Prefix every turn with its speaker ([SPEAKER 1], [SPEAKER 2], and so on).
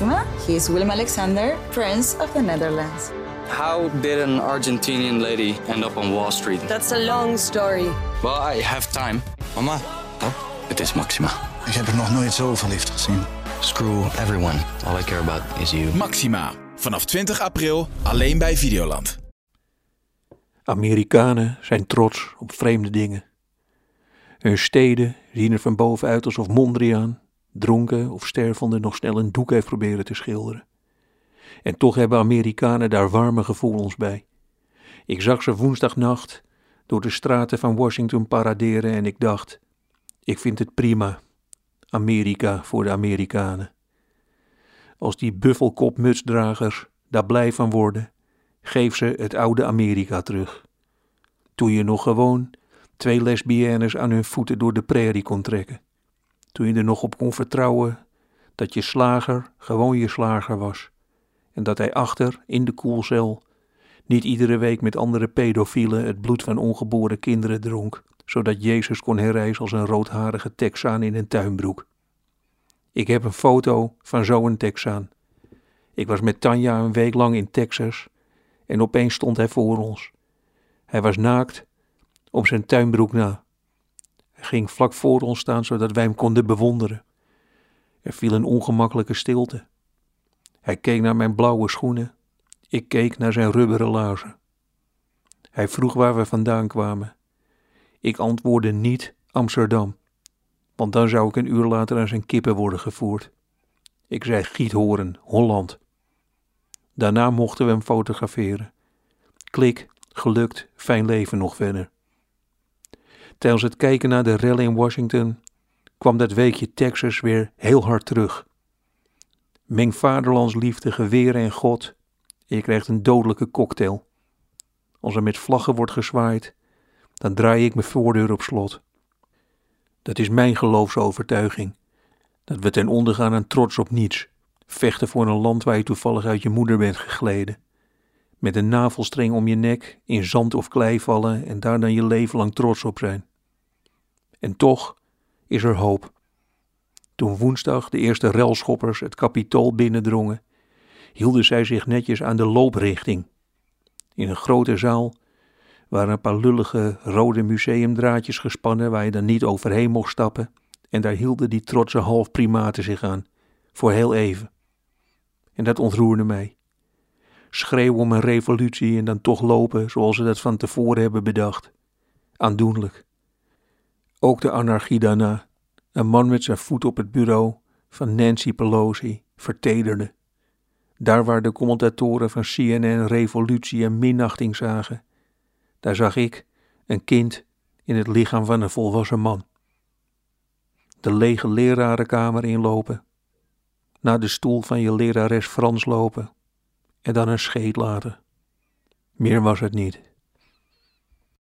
[SPEAKER 1] Maxima. He is Willem Alexander, Prince of the Netherlands.
[SPEAKER 2] How did an Argentinian lady end up on Wall Street?
[SPEAKER 3] That's a long story.
[SPEAKER 2] Well, I have time.
[SPEAKER 4] Mama,
[SPEAKER 2] Het is Maxima.
[SPEAKER 4] ik heb er nog nooit zo verliefd gezien.
[SPEAKER 2] Screw everyone. All I care about is you.
[SPEAKER 5] Maxima. Vanaf 20 april alleen bij Videoland.
[SPEAKER 6] Amerikanen zijn trots op vreemde dingen. Hun steden zien er van bovenuit alsof Mondriaan, dronken of stervende, nog snel een doek heeft proberen te schilderen. En toch hebben Amerikanen daar warme gevoelens bij. Ik zag ze woensdagnacht door de straten van Washington paraderen en ik dacht: ik vind het prima. Amerika voor de Amerikanen. Als die buffelkopmutsdragers daar blij van worden, geef ze het oude Amerika terug. Toen je nog gewoon twee lesbiennes aan hun voeten door de prairie kon trekken. Toen je er nog op kon vertrouwen dat je slager gewoon je slager was. En dat hij achter, in de koelcel, niet iedere week met andere pedofielen het bloed van ongeboren kinderen dronk, zodat Jezus kon herrijzen als een roodharige Texaan in een tuinbroek. Ik heb een foto van zo'n Texaan. Ik was met Tanja een week lang in Texas en opeens stond hij voor ons. Hij was naakt, op zijn tuinbroek na. Hij ging vlak voor ons staan zodat wij hem konden bewonderen. Er viel een ongemakkelijke stilte. Hij keek naar mijn blauwe schoenen. Ik keek naar zijn rubberen laarzen. Hij vroeg waar we vandaan kwamen. Ik antwoordde niet Amsterdam, want dan zou ik een uur later aan zijn kippen worden gevoerd. Ik zei Giethoorn, Holland. Daarna mochten we hem fotograferen. Klik, gelukt, fijn leven nog verder. Tijdens het kijken naar de rellen in Washington kwam dat weekje Texas weer heel hard terug. Meng vaderlandsliefde, geweren en God. Je krijgt een dodelijke cocktail. Als er met vlaggen wordt gezwaaid, dan draai ik mijn voordeur op slot. Dat is mijn geloofsovertuiging. Dat we ten onder gaan aan trots op niets. Vechten voor een land waar je toevallig uit je moeder bent gegleden. Met een navelstreng om je nek, in zand of klei vallen en daar dan je leven lang trots op zijn. En toch is er hoop. Toen woensdag de eerste relschoppers het kapitool binnendrongen, hielden zij zich netjes aan de looprichting. In een grote zaal waren een paar lullige rode museumdraadjes gespannen waar je dan niet overheen mocht stappen, en daar hielden die trotse halfprimaten zich aan, voor heel even. En dat ontroerde mij. Schreeuwen om een revolutie en dan toch lopen zoals ze dat van tevoren hebben bedacht. Aandoenlijk. Ook de anarchie daarna, een man met zijn voet op het bureau van Nancy Pelosi, vertederde. Daar waar de commentatoren van CNN revolutie en minachting zagen, daar zag ik een kind in het lichaam van een volwassen man. De lege lerarenkamer inlopen, naar de stoel van je lerares Frans lopen en dan een scheet laten. Meer was het niet.